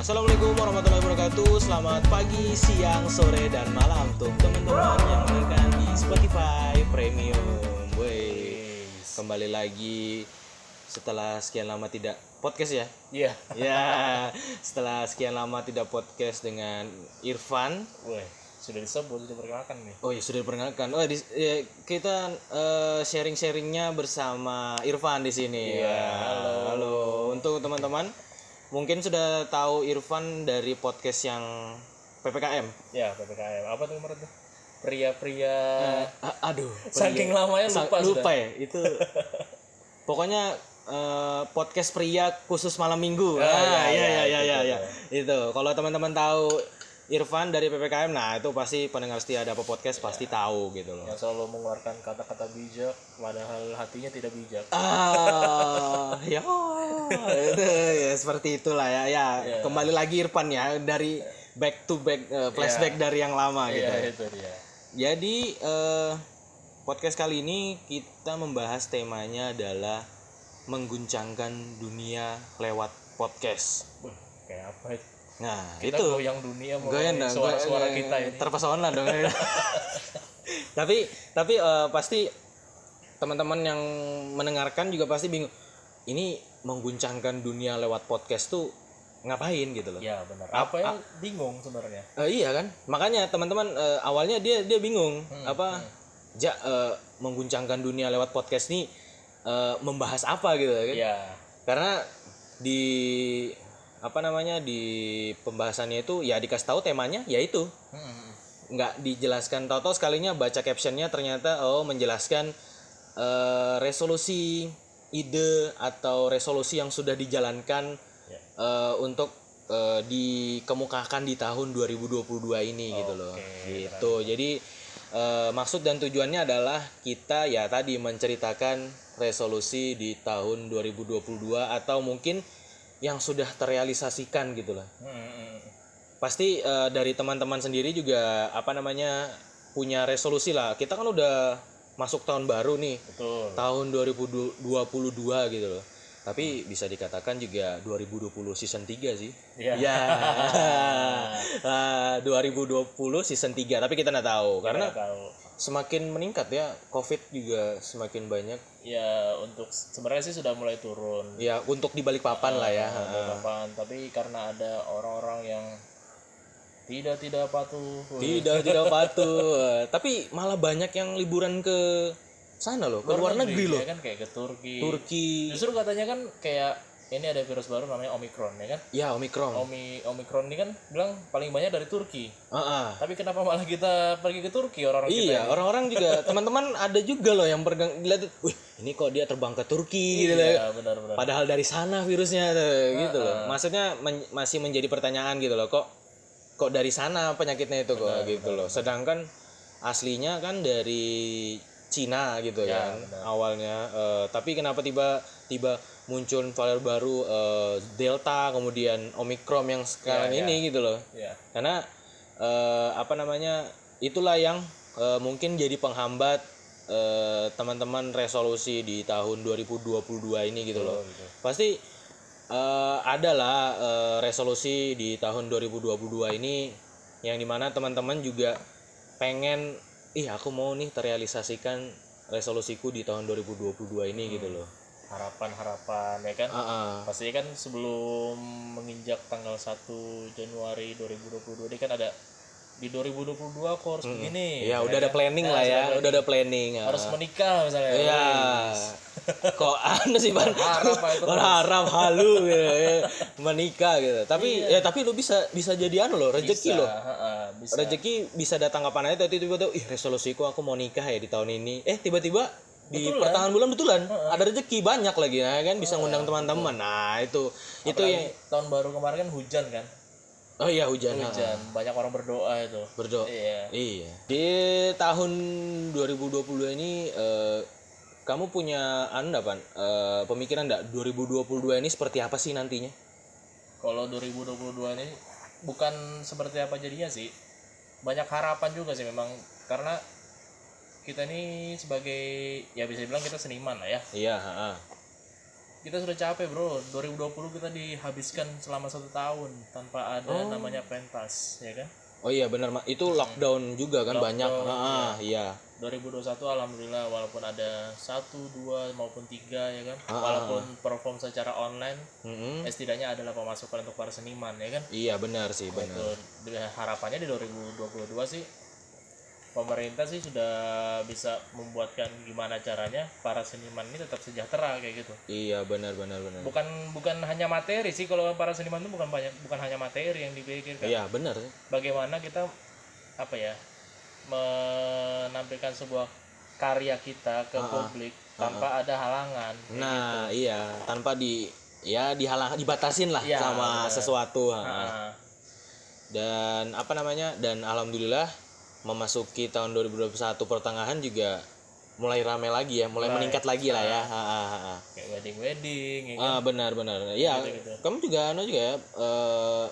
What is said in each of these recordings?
Assalamualaikum warahmatullahi wabarakatuh Selamat pagi, siang, sore, dan malam Untuk teman-teman yang mendengarkan di Spotify Premium Wey. Kembali lagi setelah sekian lama tidak podcast ya Iya. Ya, setelah sekian lama tidak podcast dengan Irfan Woi, sudah disebut, sudah perkenalkan nih. Oh ya sudah diperkenalkan. Oh di, ya, kita eh, sharing-sharingnya bersama Irfan di sini. Iya, Ya, halo. Untuk teman-teman mungkin sudah tahu Irfan dari podcast yang PPKM. Ya, PPKM. Apa tuh kemarin tuh? Pria-pria A- aduh, saking lamanya sa- lupa sudah. lupa ya itu. Pokoknya eh, podcast pria khusus malam minggu. Ah, ah, iya, iya, iya, iya, iya, itu, iya, itu, iya. Itu. Kalau teman-teman tahu Irfan dari PPKM, nah itu pasti pendengar setia ada apa podcast pasti tahu gitu loh. Yang selalu mengeluarkan kata-kata bijak, padahal hatinya tidak bijak. Ah, ya, itu ya seperti itulah ya. Ya, Iya. kembali lagi Irfan ya dari back to back eh, flashback dari yang lama gitu. Iya, itu dia. Jadi eh, podcast kali ini kita membahas temanya adalah mengguncangkan dunia lewat podcast. Kayak apa itu? Nah, Kita itu. goyang dunia Goyang suara-suara goyang. kita ini. terpesona dong. Tapi tapi eh, pasti teman-teman yang mendengarkan juga pasti bingung ini mengguncangkan dunia lewat podcast tuh ngapain? Gitu loh. Ya, benar. Apa yang bingung sebenarnya? Eh, iya kan? Makanya teman-teman eh, awalnya dia dia bingung Hmm, apa ja eh, mengguncangkan dunia lewat podcast nih eh, membahas apa? Gitu kan? Ya, karena di apa namanya di pembahasannya itu ya dikasih tahu temanya yaitu Hmm, nggak dijelaskan tahu-tahu sekalinya baca captionnya ternyata oh menjelaskan eh, resolusi ide atau resolusi yang sudah dijalankan eh, untuk eh, dikemukakan di tahun 2022 ini gitu loh. Oke, gitu. jadi eh, maksud dan tujuannya adalah kita ya tadi menceritakan resolusi di tahun 2022 atau mungkin yang sudah terrealisasikan gitu lah hmm, hmm. pasti eh, dari teman-teman sendiri juga apa namanya punya resolusi lah kita kan udah masuk tahun baru nih betul. tahun 2022 gitu loh tapi bisa dikatakan juga 2020 season 3 sih Iya. ya Ah, 2020 season 3 tapi kita nggak tahu karena Nggak tahu. Semakin meningkat ya covid juga semakin banyak. Ya, untuk sebenarnya sih sudah mulai turun. ya untuk di balik papan lah ya. Kapan, tapi karena ada orang-orang yang tidak tidak patuh. tidak tidak patuh. Tapi malah banyak yang liburan ke sana loh ke luar negeri loh. ya kan? Kayak ke Turki. Turki. Justru katanya kan kayak ini ada virus baru namanya Omicron ya kan. ya Omikron Omi Omicron ini kan bilang paling banyak dari Turki. Ah, ah. Tapi kenapa malah kita pergi ke Turki orang-orang? Iya, orang-orang juga teman-teman ada juga loh yang pegang dilihat, wih ini kok dia terbang ke Turki gitu loh. Iya, benar-benar. Padahal dari sana virusnya tuh, gitu loh. Maksudnya men- masih menjadi pertanyaan gitu loh, kok kok dari sana penyakitnya itu kok gitu loh. Sedangkan aslinya kan dari Cina gitu Ya, kan awalnya. Eh, tapi kenapa tiba tiba muncul varian baru eh, Delta kemudian Omicron yang sekarang Ya, ini gitu loh. Iya. karena eh, apa namanya itulah yang eh, mungkin jadi penghambat teman-teman resolusi di tahun 2022 ini gitu loh. Gitu. pasti eh, ada lah eh, resolusi di tahun 2022 ini yang di mana teman-teman juga pengen ih aku mau nih terrealisasikan resolusiku di tahun 2022 ini gitu loh Harapan-harapan ya kan. Ah, ah. Pastinya kan sebelum menginjak tanggal 1 Januari 2022 ini kan ada di 2022 aku harus begini. ya udah ada planning lah ya udah ada planning ah. Harus menikah misalnya. Iya. Kok anu sih Ban? Berharap, halu gitu ya. Menikah gitu. Tapi ya tapi lu bisa bisa jadi anu loh, rezeki bisa. Rezeki bisa datang kapan aja tapi tiba-tiba ih resolusiku aku mau nikah ya di tahun ini. Eh tiba-tiba di pertengahan bulan betulan ada rezeki banyak lagi nah kan bisa ngundang teman-teman. Nah, itu itu Apalagi yang tahun baru kemarin kan hujan kan. Oh iya hujan. Hujan, banyak orang berdoa itu. Berdoa. Iya. Iya. Di tahun 2020 ini eh, kamu punya anu enggak, Pan? Eh, pemikiran enggak 2022 ini seperti apa sih nantinya? Kalau 2022 ini bukan seperti apa jadinya sih. Banyak harapan juga sih memang karena kita ini sebagai ya bisa dibilang kita seniman lah ya. Iya, heeh. kita sudah capek bro 2020 kita dihabiskan selama satu tahun tanpa ada namanya pentas ya kan Oh iya benar Mak. itu lockdown juga kan banyak. Ah, iya. 2021 alhamdulillah walaupun ada satu dua maupun tiga ya kan walaupun perform secara online Mm-mm. ya setidaknya adalah pemasukan untuk para seniman ya kan Iya benar sih benar. Harapannya di 2022 sih pemerintah sih sudah bisa membuatkan gimana caranya para seniman ini tetap sejahtera kayak gitu Iya benar benar benar. bukan bukan hanya materi sih kalau para seniman itu bukan banyak bukan hanya materi yang dipikirkan Iya benar sih. bagaimana kita apa ya menampilkan sebuah karya kita ke publik tanpa ada halangan Nah, iya, tanpa di ya dihalang dibatasin lah Iya, sama benar. sesuatu. ha. Nah, Dan apa namanya? Dan alhamdulillah memasuki tahun 2021 pertengahan juga mulai rame lagi ya, mulai meningkat lagi lah ya. Ha, ha, ha, ha. kayak wedding wedding ya kan? Ah, benar benar. Iya, Gitu-gitu. kamu juga anu juga ya eh,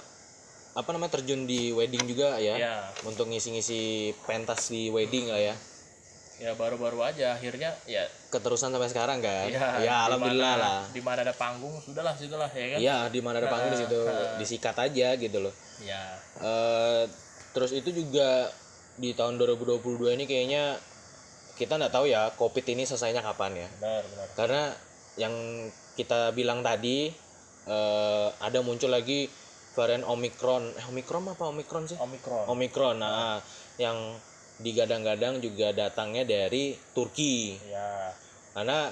apa namanya terjun di wedding juga ya. ya Untuk ngisi-ngisi pentas di wedding lah ya. ya baru-baru aja akhirnya ya Keterusan sampai sekarang kan? ya, ya alhamdulillah di mana, lah. di mana ada panggung sudahlah situlah ya kan Iya, di mana ada panggung di situ disikat aja gitu loh. ya Eh, terus itu juga di tahun 2022 ini kayaknya kita nggak tahu ya covid ini selesainya kapan ya. Benar benar. Karena yang kita bilang tadi eh, ada muncul lagi varian omikron eh omikron apa omikron sih? Omikron omikron nah yang digadang-gadang juga datangnya dari Turki. Ya karena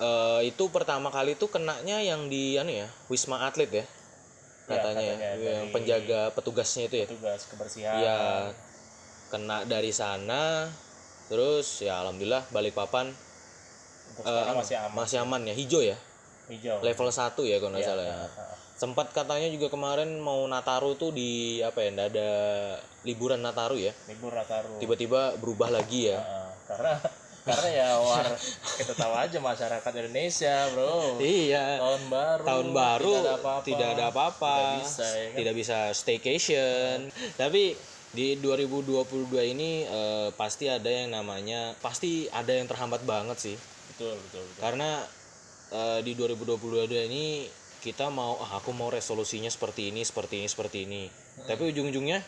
eh, itu pertama kali itu kenanya yang di anu ya Wisma Atlet ya katanya, ya, katanya yang penjaga petugasnya itu ya. tugas kebersihan. Iya kena dari sana terus ya alhamdulillah untuk sekarang eh, masih aman. masih aman ya hijau ya? Hijau. Level 1 ya kalau nggak salah ya? Sempat katanya juga kemarin mau Nataru tuh di apa ya nggak ada liburan Nataru ya? Libur Nataru. Tiba-tiba berubah lagi ya? Karena karena ya war kita tahu aja masyarakat Indonesia bro. Iya. Tahun baru tahun baru tidak ada apa-apa. tidak ada apa-apa. Tidak bisa, ya kan? tidak bisa staycation. Tapi di 2022 ini eh, pasti ada yang namanya pasti ada yang terhambat banget sih. Betul betul, betul. karena eh, di 2022 ini kita mau ah, aku mau resolusinya seperti ini seperti ini seperti ini. Tapi ujung-ujungnya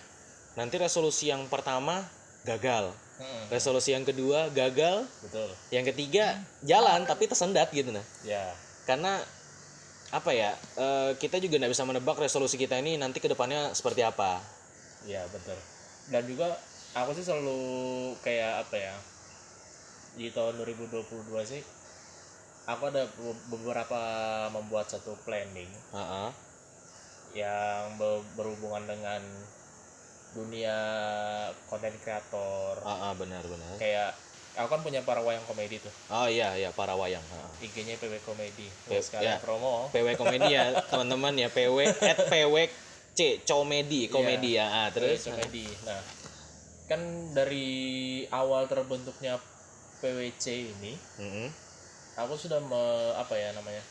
nanti resolusi yang pertama gagal. Mm, resolusi yang kedua gagal. Betul. Yang ketiga jalan tapi tersendat gitu nah. Ya. Karena apa ya eh, kita juga nggak bisa menebak resolusi kita ini nanti ke depannya seperti apa. Ya betul dan juga aku sih selalu kayak apa ya di tahun 2022 sih aku ada be- beberapa membuat satu planning Ha-ha. yang be- berhubungan dengan dunia konten kreator Ha-ha, benar-benar kayak aku kan punya para wayang komedi tuh oh iya iya para wayang Ha-ha. IG-nya PW Komedi P- sekalian ya. promo PW komedi ya teman-teman ya PW at PW C comedy komedi ya. Ah, PW terus? Komedi nah kan dari awal terbentuknya PWC ini Mm-mm. aku sudah me- apa ya namanya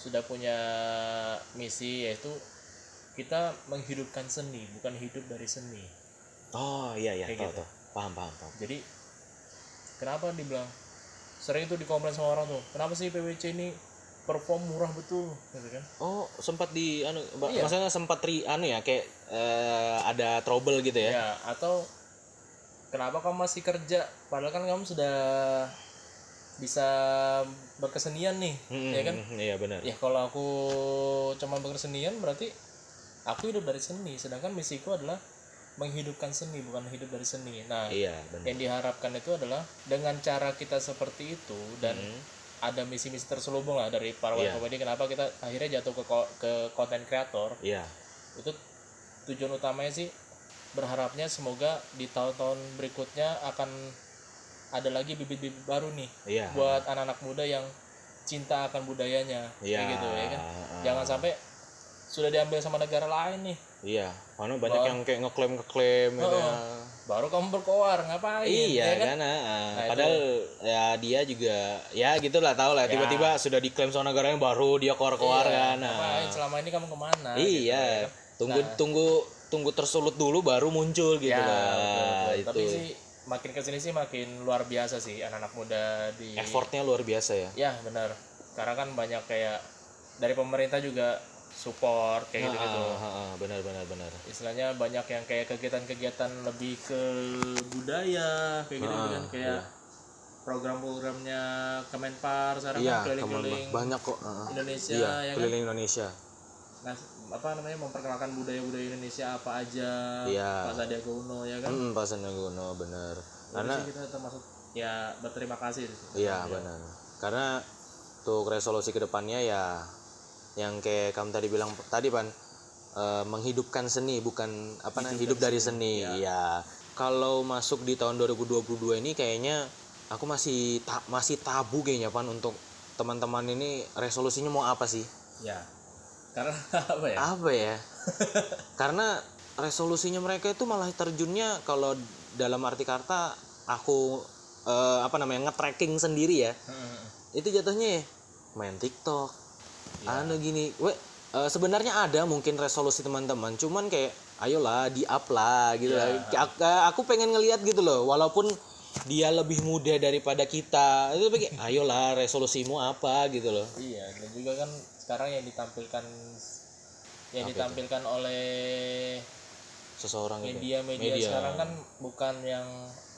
sudah punya misi yaitu kita menghidupkan seni bukan hidup dari seni. Oh iya iya Kayak tahu gitu. tahu. Paham paham paham. Jadi kenapa dibilang sering itu dikomplain sama orang tuh kenapa sih PWC ini perform murah betul gitu kan? Oh sempat di anu Iya. maksudnya sempat ri anu ya kayak eh, ada trouble gitu ya? Ya atau kenapa kamu masih kerja? Padahal kan kamu sudah bisa berkesenian nih Mm-mm, ya kan? iya benar. Ya kalau aku cuma berkesenian berarti aku hidup dari seni sedangkan misiku adalah menghidupkan seni bukan hidup dari seni. Nah iya benar. yang diharapkan itu adalah dengan cara kita seperti itu dan Mm. Ada misi-misi terselubung lah dari para Iya. wayang komedi kenapa kita akhirnya jatuh ke ko- ke konten kreator iya. Itu tujuan utamanya sih berharapnya semoga di tahun-tahun berikutnya akan ada lagi bibit-bibit baru nih iya. buat anak-anak muda yang cinta akan budayanya. Iya. kayak gitu ya kan? Jangan sampai sudah diambil sama negara lain nih. Iya. Mana banyak yang kayak ngeklaim ngeklaim gitu Oh. ya. Baru kamu berkoar ngapain Iya ya kan kan, ah, ah. Nah, itu. padahal ya dia juga ya gitulah tahu lah tiba-tiba sudah diklaim sama negaranya baru dia keluar-keluar kan. nah. ngapain selama ini kamu ke mana gitu, ya iya, kan? tunggu tunggu tunggu tersulut dulu baru muncul gitu ya, lah. betul, betul. Itu tapi sih makin ke sini sih makin luar biasa sih anak-anak muda di effortnya luar biasa ya. ya benar karena kan banyak kayak dari pemerintah juga support kayak gitu gitu benar benar benar. Istilahnya banyak yang kayak kegiatan-kegiatan lebih ke budaya kayak gitu Ah, kan. kayak program-programnya Kemenpar sekarang iya kan keliling-keliling banyak kok ah. Indonesia iya ya kan? keliling Indonesia. Nah apa namanya memperkenalkan budaya-budaya Indonesia apa aja Iya. Pak Sandiaga Uno ya kan? Hmm, Pak Sandiaga Uno Jadi karena kita termasuk ya berterima kasih iya benar. Karena untuk resolusi ke depannya ya yang kayak kamu tadi bilang tadi pan eh, menghidupkan seni bukan apa namanya hidup dari seni. ya. Kalau masuk di tahun 2022 ini kayaknya aku masih ta- masih tabu kayaknya pan untuk teman-teman ini resolusinya mau apa sih? Ya. Karena apa ya? Apa ya? Karena resolusinya mereka itu malah terjunnya kalau dalam arti kata aku eh, apa namanya nge-tracking sendiri ya. Hmm. itu jatuhnya ya main TikTok anu gini we eh, sebenarnya ada mungkin resolusi teman-teman cuman kayak ayolah di up lah gitu lah. Ak- eh, aku pengen ngelihat gitu loh walaupun dia lebih muda daripada kita. Itu kayak ayolah resolusimu apa? gitu loh. Iya dan juga kan sekarang yang ditampilkan yang ditampilkan oleh seseorang gitu media-media sekarang kan bukan yang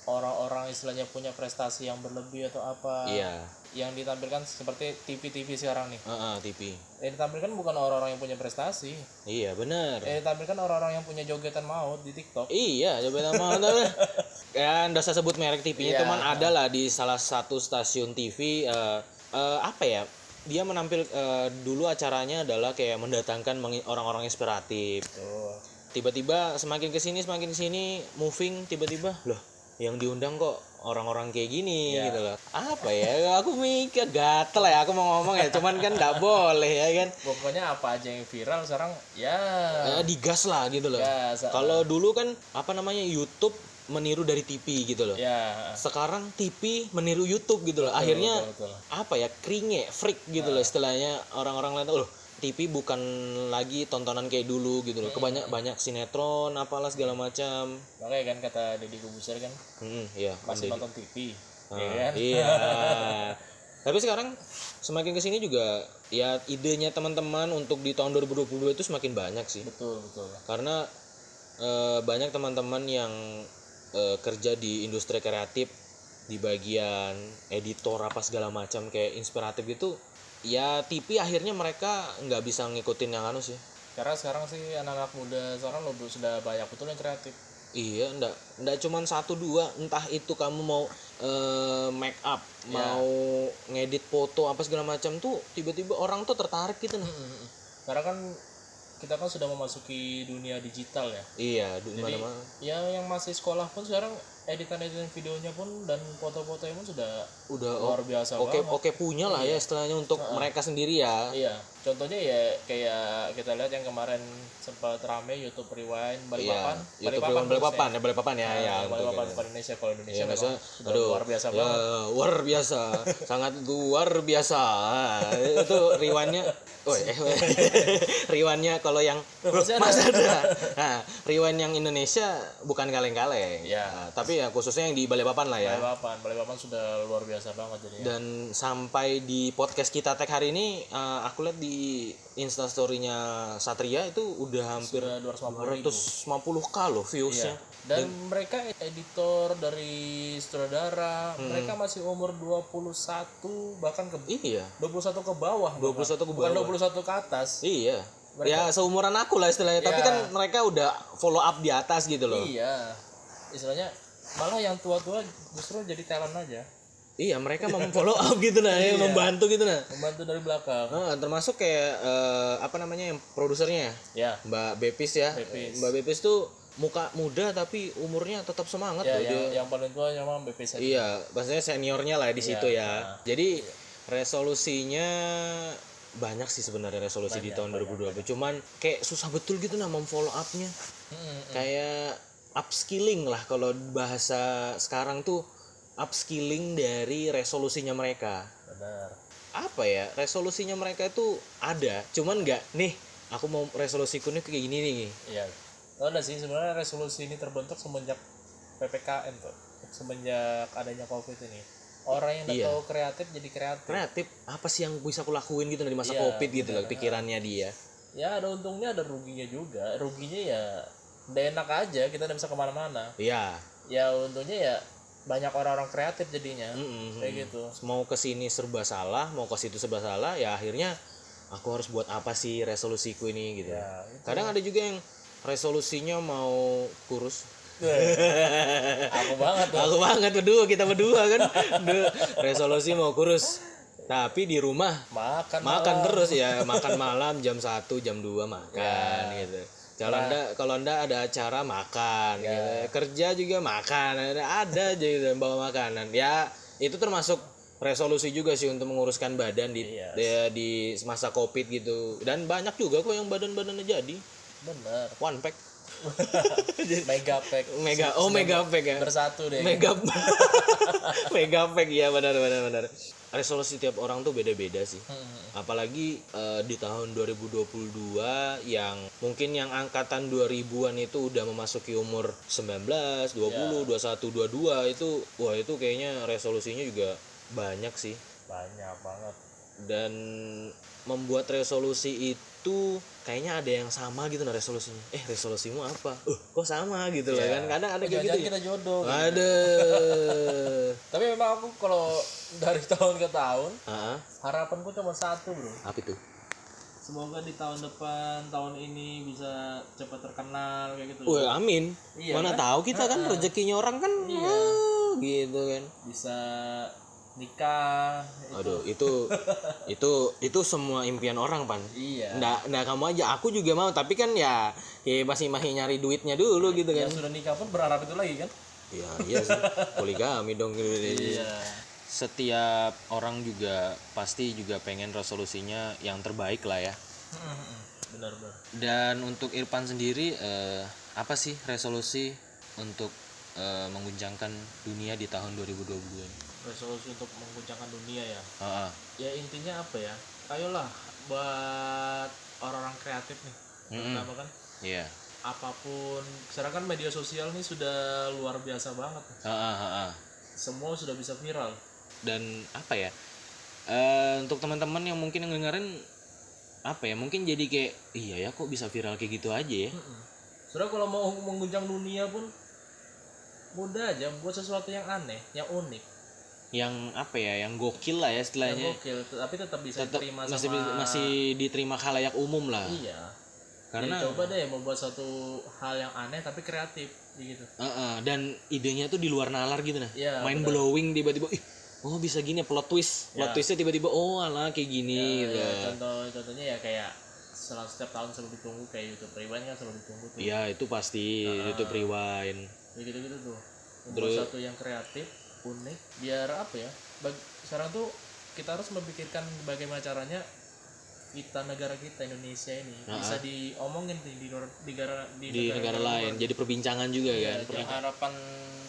orang-orang istilahnya punya prestasi yang berlebih atau apa. Iya yang ditampilkan seperti TV-TV sekarang nih Heeh, TV yang ditampilkan bukan orang-orang yang punya prestasi iya benar yang ditampilkan orang-orang yang punya jogetan maut di TikTok Iya, coba nama tapi ya nggak usah sebut merek TV-nya, Iya. cuman ada lah di salah satu stasiun TV eh, eh, apa ya? Dia menampil eh, dulu acaranya adalah kayak mendatangkan orang-orang inspiratif. tuh Tiba-tiba semakin ke sini semakin ke sini moving tiba-tiba loh yang diundang kok orang-orang kayak gini Iya. gitu loh. Apa ya? Aku mikir gatel ya aku mau ngomong ya, cuman kan nggak boleh ya kan. pokoknya apa aja yang viral sekarang ya Eh, digas lah gitu loh. ya sa- Kalau dulu kan apa namanya YouTube meniru dari TV gitu loh. ya Sekarang TV meniru YouTube gitu loh. Akhirnya betul, betul. apa ya? kringe, freak gitu loh istilahnya orang-orang lain tuh loh. TV bukan lagi tontonan kayak dulu gitu loh. Kebanyak banyak sinetron apalah segala macam. makanya kan kata Deddy Kobuser kan Hmm, iya. masih nonton TV Ah, ya kan Iya. Tapi sekarang semakin ke sini juga ya idenya teman-teman untuk di tahun 2022 itu semakin banyak sih. betul betul karena eh, banyak teman-teman yang eh, kerja di industri kreatif di bagian editor apa segala macam kayak inspiratif gitu ya TV akhirnya mereka nggak bisa ngikutin yang anu sih. Karena sekarang sih anak-anak muda sekarang lo sudah banyak betul yang kreatif. Iya ndak ndak cuman satu dua. Entah itu kamu mau eh, make up mau ngedit foto apa segala macam tuh tiba-tiba orang tuh tertarik gitu nah. Karena kan kita kan sudah memasuki dunia digital ya. Iya di jadi mana-mana. ya yang masih sekolah pun sekarang editan-editan videonya pun dan foto-fotonya pun sudah udah luar biasa oke banget. oke punya lah ya istilahnya untuk mereka sendiri ya. Iya, contohnya ya kayak kita lihat yang kemarin sempat rame YouTube Rewind Balikpapan, Iya, Rewind Balikpapan ya Balikpapan ya ya Nah, betul, Balikpapan betul. bukan Indonesia kalau Indonesia Iya, memang maksudnya, sudah aduh, luar biasa ya, banget. luar biasa, sangat luar biasa. Itu riwannya, woi, eh, riwannya kalau yang Masih ada. Ada. Nah, rewind yang Indonesia bukan kaleng-kaleng. Iya. Nah, tapi ya khususnya yang di Balikpapan lah ya. Balikpapan, Balikpapan sudah luar biasa banget jadi. Dan sampai di podcast kita tag hari ini, eh, aku lihat di instastorynya Satria itu udah hampir Sudah 250 ribu. 250 k loh viewsnya. Dan mereka editor dari sutradara, Hmm. mereka masih umur 21 bahkan ke Iya. 21 ke bawah. 21 ke Bukan bawah. 21 ke atas. Iya. Ya seumuran aku lah istilahnya. Tapi Iya. kan mereka udah follow up di atas gitu loh. Iya. Istilahnya malah yang tua-tua justru jadi talent aja. Iya, mereka mau follow up gitu nah, Iya. ya, membantu gitu nah. Membantu dari belakang. Nah, termasuk kayak eh, apa namanya yang produsernya ya, Ya. Mbak Bepis ya. Bepis. Mbak Bepis tuh muka muda tapi umurnya tetap semangat Ya, loh yang, dia. yang paling tua memang BP saja. Iya, maksudnya seniornya lah di situ Iya, ya. Jadi resolusinya banyak sih sebenarnya resolusi di tahun 2020. Cuman kayak susah betul gitu nah memfollow up-nya. Hmm, kayak upskilling lah kalau bahasa sekarang tuh upskilling dari resolusinya mereka Benar. apa ya resolusinya mereka itu ada cuman nggak nih aku mau resolusiku nih kayak gini nih Iya. Ada sih sebenarnya resolusi ini terbentuk semenjak PPKM tuh. Semenjak adanya Covid ini. orang yang Iya. tahu kreatif jadi kreatif kreatif apa sih yang bisa aku lakuin gitu dari masa Iya, covid gitu loh pikirannya dia ya ada untungnya ada ruginya juga ruginya ya udah enak aja kita udah bisa ke mana-mana iya ya untungnya ya banyak orang-orang kreatif jadinya. Mm-mm. kayak gitu. Mau ke sini serba salah mau ke situ serba salah ya akhirnya aku harus buat apa sih resolusiku ini gitu. Ya itu. kadang ada juga yang resolusinya mau kurus. Aku banget tuh aku banget berdua kita berdua kan. Resolusi mau kurus. Tapi di rumah makan makan terus ya makan malam jam 1 jam 2 makan gitu kalau anda kalau anda ada acara makan gitu. kerja juga makan ada ada aja gitu bawa makanan. Ya itu termasuk resolusi juga sih untuk menguruskan badan di Iya. di, di masa covid gitu. Dan banyak juga kok yang badan-badannya jadi. Bener. One pack. Mega pack. Mega oh mega pack ya. bersatu deh. Mega mega pack ya benar benar benar resolusi tiap orang tuh beda-beda sih. Hmm. apalagi eh, di tahun 2022 yang mungkin yang angkatan 2000-an itu udah memasuki umur 19, 20, 21, 22 itu wah itu kayaknya resolusinya juga banyak sih. Banyak banget. Dan membuat resolusi itu kayaknya ada yang sama gitu nah resolusinya. Eh resolusimu apa? Uh kok sama gitu lah kan? Kadang ada kayak gitu ya. kita jodoh ada tapi memang aku kalau dari tahun ke tahun Ah, harapanku cuma satu bro. Apa itu? Semoga di tahun depan tahun ini bisa cepat terkenal kayak gitu. Wah, amin. Iya, Mana kan? tahu kita kan rezekinya orang kan wah, gitu kan. bisa nikah Aduh, itu itu itu semua impian orang, Pan. iya Nggak, nggak kamu aja, aku juga mau, tapi kan ya, ya masih masih nyari duitnya dulu gitu kan. yang sudah nikah pun berharap itu lagi kan Ya, iya sih. Poligami dong gitu. iya Setiap orang juga pasti juga pengen resolusinya yang terbaik lah ya. benar benar Dan untuk Irfan sendiri eh, apa sih resolusi untuk eh, mengguncangkan dunia di tahun 2022 ini? Resolusi untuk mengguncangkan dunia ya Ah, ah. ya intinya apa ya ayolah buat orang-orang kreatif nih terutama kan Iya. apa pun sekarang kan media sosial nih sudah luar biasa banget ah, ah. semua sudah bisa viral Dan apa ya? eh untuk teman-teman yang mungkin yang dengerin apa ya? Mungkin jadi kayak iya ya kok bisa viral kayak gitu aja ya. Sebenarnya kalau mau mengguncang dunia pun mudah aja buat sesuatu yang aneh, yang unik, Yang apa ya? Yang gokil lah ya yang istilahnya. gokil, tapi tetap bisa Tetap diterima masih sama masih diterima khalayak umum lah. iya. Karena Jadi coba deh membuat satu hal yang aneh tapi kreatif gitu. Ah, ah. dan idenya tuh di luar nalar gitu nah. Iya, Mind blowing tiba-tiba ih oh bisa gini ya, plot twist. Plot Ya. twistnya tiba-tiba oh alah kayak gini gitu. Ya, contoh contohnya ya kayak setelah setiap tahun selalu ditunggu kayak YouTube Rewind kan selalu ditunggu tuh. Iya, itu pasti YouTube rewind. Ya gitu-gitu tuh. Membuat satu yang kreatif, unik, biar apa ya? Bag- sekarang tuh kita harus memikirkan bagaimana caranya kita negara kita Indonesia ini bisa diomongin di di negara di, Di negara lain jadi perbincangan juga kan. Ya, harapan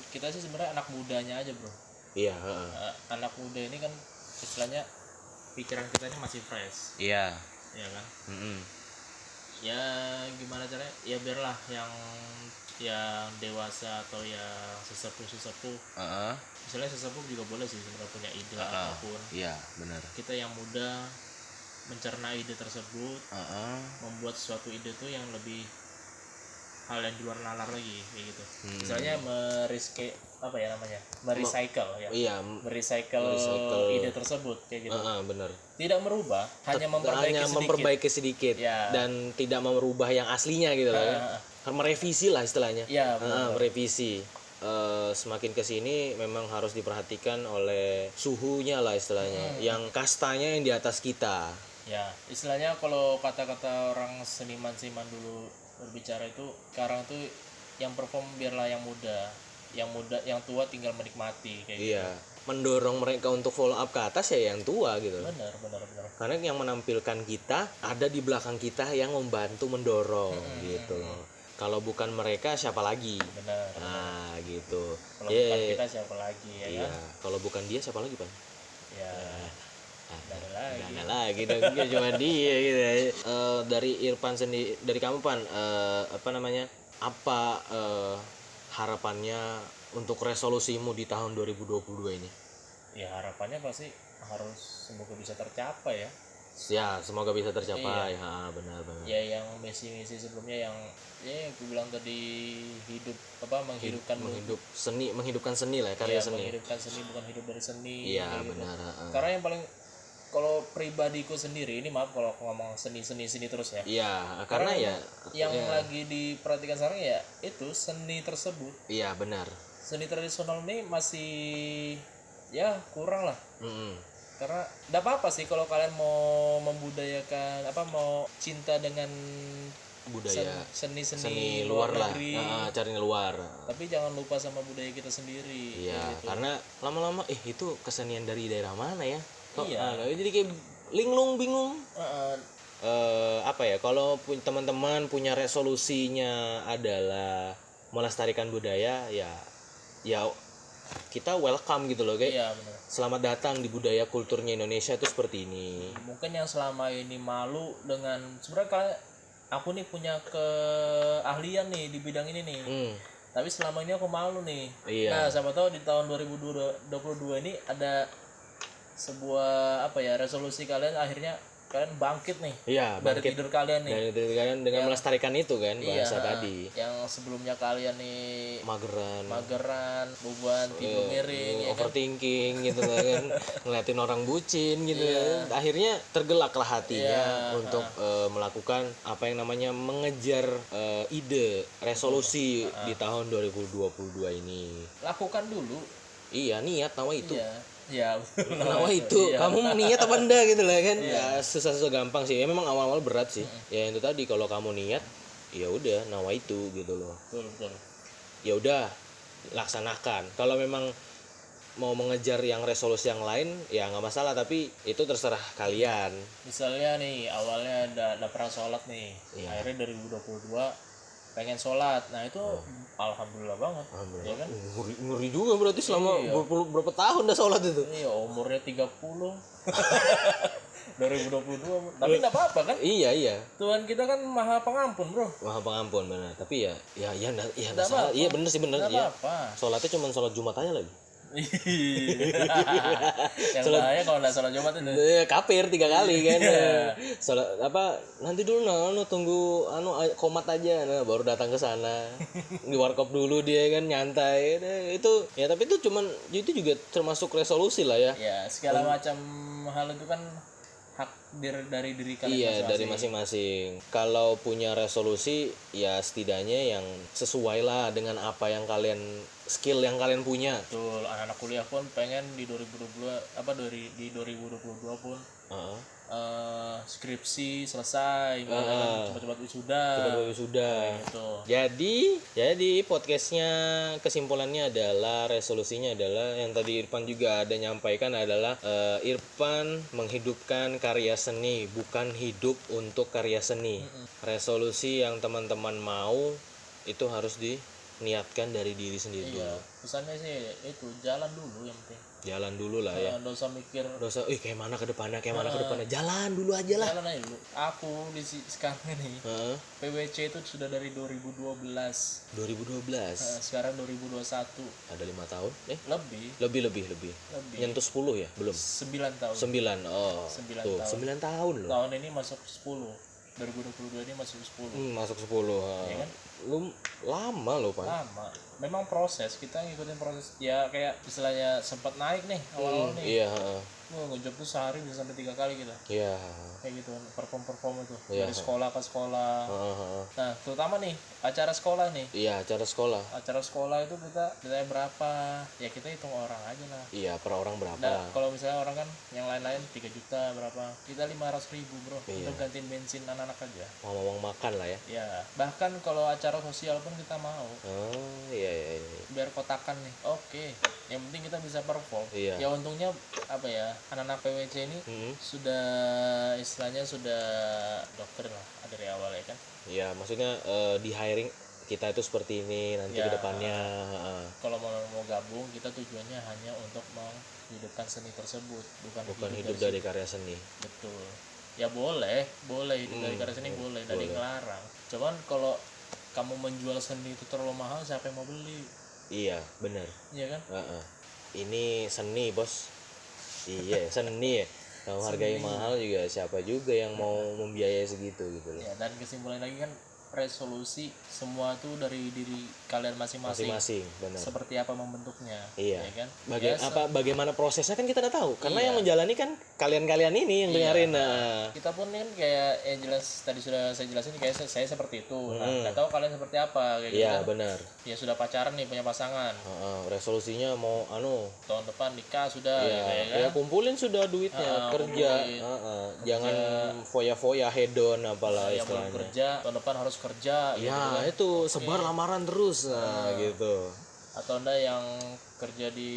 kita sih sebenarnya anak mudanya aja bro. Iya. Eh, anak muda ini kan istilahnya pikiran kita ini masih fresh, Iya. ya kan? Mm-mm. Ya gimana caranya? Ya biarlah yang yang dewasa atau yang sesepuh sesepuh Heeh. Misalnya sesepuh juga boleh sih sebenarnya punya ide Ah. apa pun Iya, benar. kita yang muda mencerna ide tersebut Heeh. membuat suatu ide tuh yang lebih hal yang di luar nalar lagi kayak gitu Hmm. misalnya meriske apa ya namanya merecycle ya Iya, merecycle Merecycle. ide tersebut kayak gitu heeh, benar. tidak merubah hanya memperbaiki Hanya sedikit memperbaiki sedikit Ya. dan tidak merubah yang aslinya gitu loh ya. Merevisi lah istilahnya. ya Heeh, merevisi. Eh, semakin ke sini memang harus diperhatikan oleh suhunya lah istilahnya, Hmm. yang kastanya yang di atas kita. ya istilahnya kalau kata-kata orang seniman-seniman dulu berbicara itu sekarang tuh yang perform biarlah yang muda yang muda yang tua tinggal menikmati kayak gitu Iya, mendorong mereka untuk follow up ke atas ya yang tua gitu. benar benar benar Karena yang menampilkan kita ada di belakang kita yang membantu mendorong Hmm. gitu loh. Kalau bukan mereka siapa lagi? benar Nah, gitu. kalau Ye, bukan kita siapa lagi ya Iya, kan kalau bukan dia siapa lagi, Pak? ya nggak ada lagi ada lagi dong, cuma dia gitu. Eh, dari Irfan sendiri, dari kamu Pan, eh, apa namanya? Apa eh, harapannya untuk resolusimu di tahun 2022 ini? ya harapannya pasti harus semoga bisa tercapai ya ya semoga bisa tercapai. Ha benar benar. Ya yang misi-misi sebelumnya yang ya yang gue bilang tadi hidup apa menghidupkan menghidup seni menghidupkan seni lah ya, karya ya, seni. menghidupkan seni bukan hidup dari seni iya gitu. benar ha, ha. karena yang paling kalau pribadiku sendiri ini maaf kalau aku ngomong seni seni seni terus ya. Iya karena ya yang lagi diperhatikan sekarang ya itu seni tersebut. Iya benar. Seni tradisional ini masih ya kurang lah. Mm-mm. Karena tidak apa-apa sih kalau kalian mau membudayakan apa mau cinta dengan budaya. seni seni, seni luar lah. negeri. Ha, ha, cari luar. Tapi jangan lupa sama budaya kita sendiri iya gitu. karena lama-lama eh itu kesenian dari daerah mana ya? Kok Iya. ah, jadi kayak linglung bingung. Heeh, eh apa ya kalau teman-teman punya resolusinya adalah melestarikan budaya ya ya kita welcome gitu loh kayak iya selamat datang di budaya kulturnya Indonesia itu seperti ini. Mungkin yang selama ini malu dengan sebenarnya kalian aku nih punya keahlian nih di bidang ini nih. Hmm, tapi selama ini aku malu nih. Iya. nah siapa tahu di tahun 2022 ini ada sebuah apa ya resolusi kalian akhirnya kalian bangkit nih. Iya dari bangkit. tidur kalian nih. Dari dari kalian dengan melestarikan itu kan Iya, bahasa tadi. Yang sebelumnya kalian nih mageran. Mageran beban tidur miring ya kan? overthinking gitu kan. Ngeliatin orang bucin gitu kan. akhirnya tergelaklah hatinya untuk eh, melakukan apa yang namanya mengejar eh, ide resolusi di tahun 2022 ini. Lakukan dulu. Iya niat nawa itu. Ya ya nawa itu kamu niat apa enggak gitu lah kan? Ya susah susah gampang sih. Ya memang awal awal berat sih. Ya itu tadi kalau kamu niat ya udah nawa itu gitu loh. Betul betul. Ya udah laksanakan. Kalau memang mau mengejar yang resolusi yang lain ya nggak masalah tapi itu terserah kalian. Misalnya nih awalnya ada ada pernah sholat nih. Iya. akhirnya 2022 pengen sholat. Nah itu alhamdulillah banget. Ya kan? Ngeri, ngeri juga berarti selama berpuluh, berapa tahun dah sholat itu? Iya umurnya 30 2022 tapi nggak apa-apa kan? Iya iya. Tuhan kita kan maha pengampun bro. Maha pengampun benar. Tapi ya ya ya ya salah. Apa-apa. iya bener sih bener iya. apa-apa. Sholatnya cuma sholat jumat aja lagi yang bahaya kalau nggak sholat jumat itu. Eh, kafir tiga kali kan. Iya. sholat apa nanti dulu nah anu tunggu anu komat aja. Nah baru datang ke sana. Di warkop dulu dia kan nyantai. Nah, itu ya tapi itu cuman itu juga termasuk resolusi lah ya. Ya segala macam hal itu kan hak dir- dari diri kalian iya masing-masing. dari masing-masing. Kalau punya resolusi ya setidaknya yang sesuai lah dengan apa yang kalian skill yang kalian punya Betul, anak-anak kuliah pun pengen di 2022 apa dari di 2022 pun Heeh. eh, skripsi selesai, uh, cepat-cepat wisuda. Baru sudah Gitu. Jadi, jadi podcastnya kesimpulannya adalah resolusinya adalah yang tadi Irfan juga ada nyampaikan adalah eh, Irfan menghidupkan karya seni, bukan hidup untuk karya seni. Resolusi yang teman-teman mau itu harus diniatkan dari diri sendiri Iya, dulu. pesannya sih itu jalan dulu yang penting. Jalan dulu lah ya. Usah mikir Dosa, ih kayak mana ke depannya, kayak mana ke depannya. Jalan dulu aja lah. jalan aja dulu. Aku di sekarang ini Heeh. PWC itu sudah dari 2012. 2012 Eh, sekarang 2021. ada lima tahun, eh Lebih, lebih lebih lebih. lebih. Nyentuh 10 ya, belum. 9 tahun. Sembilan, oh, Sembilan tuh, tahun. sembilan tahun loh. Tahun ini masuk 10. 2022 ini masuk 10. Hmm, masuk sepuluh. ha. Iya kan? Lu lama loh pan. lama. Memang proses kita ngikutin proses. Ya kayak istilahnya sempat naik nih awal-awal nih. Iya, Wah, ngejob tuh sehari bisa sampai tiga kali kita iya. kayak gitu perform perform itu Iya. dari sekolah ke sekolah ha, ha. nah terutama nih acara sekolah nih Iya, acara sekolah. acara sekolah itu kita ditanya berapa ya kita hitung orang aja lah Iya, per orang berapa? nah kalau misalnya orang kan yang lain-lain 3 juta berapa kita 500 ribu bro Iya. untuk gantiin bensin anak-anak aja Mau ngomong makan lah ya. ya bahkan kalau acara sosial pun kita mau Oh, iya iya iya. biar kotakan nih oke yang penting kita bisa perform Iya. ya untungnya apa ya anak-anak PWC ini Hmm. sudah istilahnya sudah dokter lah dari awal ya kan Iya, maksudnya eh, di hiring kita itu seperti ini nanti Ya. ke depannya. kalau mau mau gabung kita tujuannya hanya untuk menghidupkan seni tersebut bukan, Bukan hidup hidup dari karya seni. betul ya boleh boleh hidup dari Hmm, karya seni boleh dari ngelarang cuman kalau kamu menjual seni itu terlalu mahal siapa yang mau beli Iya, benar. Iya kan Ha, ha. Ini seni, Bos. Iya seni ya. Kalau hargai mahal juga siapa juga yang mau membiayai segitu gitu loh. Ya dan kesimpulan lagi kan resolusi semua tuh dari diri kalian masing-masing. Masing-masing benar. Seperti apa membentuknya Iya. ya kan? Baga- Ya, apa bagaimana prosesnya kan kita nggak tahu. Karena Iya. yang menjalani kan kalian-kalian ini yang dengerin nah. kita pun kan kayak yang jelas tadi sudah saya jelasin kayak saya, saya seperti itu. Nah nggak tahu kalian seperti apa kayak gitu iya kan? benar. Ya sudah pacaran nih punya pasangan. Heeh, resolusinya mau anu. Tahun depan nikah sudah ya, gitu ya kan? ya kumpulin sudah duitnya Ah, kerja. kumpulin. Heeh, jangan foya-foya hedon apalah belum istilahnya. kerja tahun depan harus kerja gitu ya kan. itu sebar lamaran terus nah, gitu atau anda yang kerja di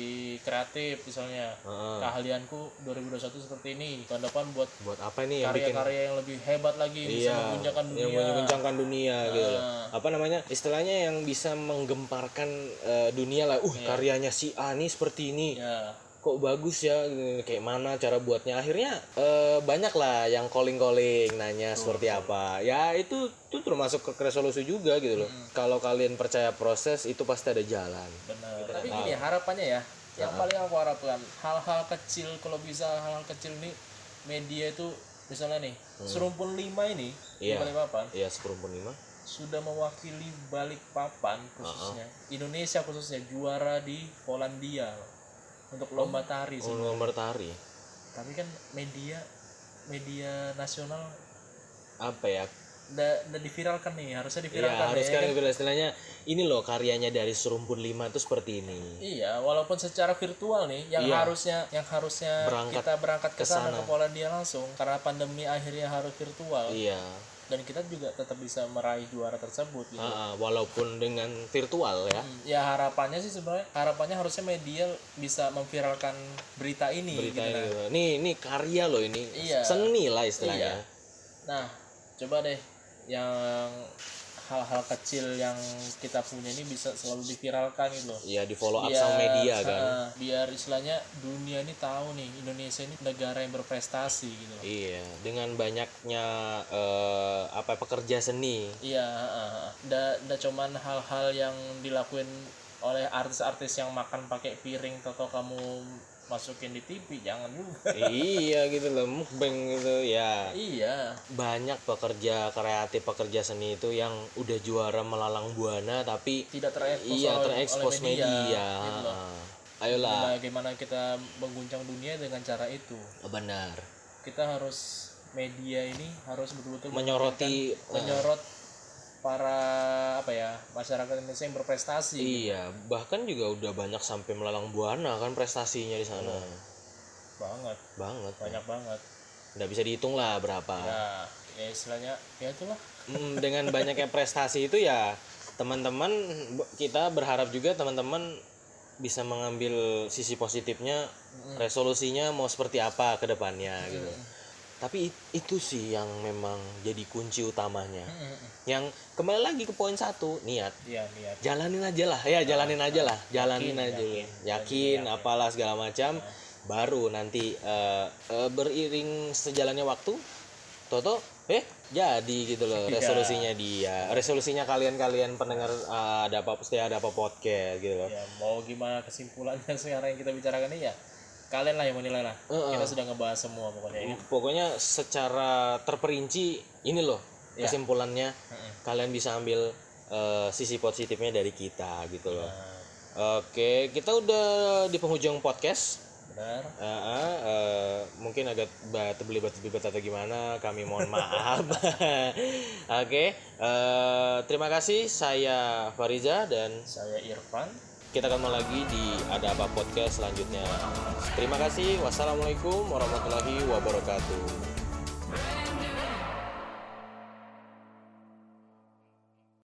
kreatif misalnya Heeh. keahlianku 2021 seperti ini tahun depan buat buat apa nih yang bikin karya-karya yang lebih hebat lagi bisa Iya, mengguncangkan dunia yang dunia gitu loh. Ah. Apa namanya? Istilahnya yang bisa menggemparkan eh, dunia lah. Uh, karyanya si A nih seperti ini. ya Kok bagus ya? Kayak mana cara buatnya? Akhirnya eh, banyak lah yang calling-calling nanya seperti apa. Ya itu itu termasuk ke resolusi juga gitu loh. Kalau kalian percaya proses itu pasti ada jalan. benar tapi gini harapannya ya yang paling aku harapkan hal-hal kecil kalau bisa hal-hal kecil ini media itu misalnya nih serumpun lima ini Iya. balik papan Ya seperumpun lima. sudah mewakili balik papan khususnya Indonesia khususnya juara di Polandia loh. Untuk lomba tari Oh, semua. nomor tari. tapi kan media media nasional Apa ya? udah diviralkan nih harusnya Ya, diviralkan harus ya, kan kan? istilahnya ini loh karyanya dari serumpun lima itu seperti ini. Iya, walaupun secara virtual nih, yang Iya. harusnya yang harusnya Berangkat kita berangkat ke sana. ke Polandia langsung karena pandemi akhirnya harus virtual Iya. Dan kita juga tetap bisa meraih juara tersebut gitu. Ah, walaupun dengan virtual ya. Hmm, Ya harapannya sih sebenarnya harapannya harusnya media bisa memviralkan berita ini Berita gitu. ini. Nah. gitu. Nih, ini karya loh ini. Iya. Seni lah istilahnya. Nah, coba deh yang hal-hal kecil yang kita punya ini bisa selalu diviralkan gitu loh. Iya, di follow up Biar- sama media kan. ha, biar istilahnya dunia ini tahu nih Indonesia ini negara yang berprestasi gitu loh. Iya, dengan banyaknya eh, apa pekerja seni. Iya, ndak ndak cuman hal-hal yang dilakuin oleh artis-artis yang makan pakai piring atau kamu masukin di TV, jangan juga. iya gitu loh, mukbang gitu ya. Banyak pekerja kreatif, pekerja seni itu yang udah juara melalang buana tapi tidak terekspos iya terekspos oleh media. media. gitu. Ah. Ayolah, Bagaimana kita mengguncang dunia dengan cara itu? benar. Kita harus media ini harus betul-betul Menyoroti menyorot para apa ya masyarakat Indonesia yang berprestasi. Iya, bahkan juga udah banyak sampai melalang buana kan prestasinya di sana. Banget, Banget. banyak banget. Nggak bisa dihitung lah berapa. Ya, ya istilahnya ya itulah. Mm, dengan banyaknya prestasi itu ya teman-teman kita berharap juga teman-teman bisa mengambil sisi positifnya, resolusinya mau seperti apa ke depannya gitu. Tapi it- itu sih yang memang jadi kunci utamanya. Yang kembali lagi ke poin satu, niat. Iya, niat. jalanin aja lah ya jalanin aja lah jalanin Yakin, aja dulu. yakin. yakin, apalah segala macam baru nanti eh, eh, beriring sejalannya waktu Toto eh jadi gitu loh Iya. resolusinya dia resolusinya kalian-kalian pendengar eh, ada apa pasti ada apa podcast gitu loh Ya, mau gimana kesimpulannya sekarang yang kita bicarakan ini ya kalian lah yang menilai lah. Heeh. Kita sudah ngebahas semua pokoknya ya. pokoknya secara terperinci ini loh Ya. kesimpulannya kalian bisa ambil eh, sisi positifnya dari kita gitu loh Nah, oke kita udah di penghujung podcast benar. Eh, eh, eh, mungkin agak bat belibet belibet atau gimana kami mohon maaf. Oke eh, terima kasih. Saya Fariza dan Saya Irfan. kita ketemu lagi di ada apa podcast selanjutnya. Terima kasih. Wassalamualaikum warahmatullahi wabarakatuh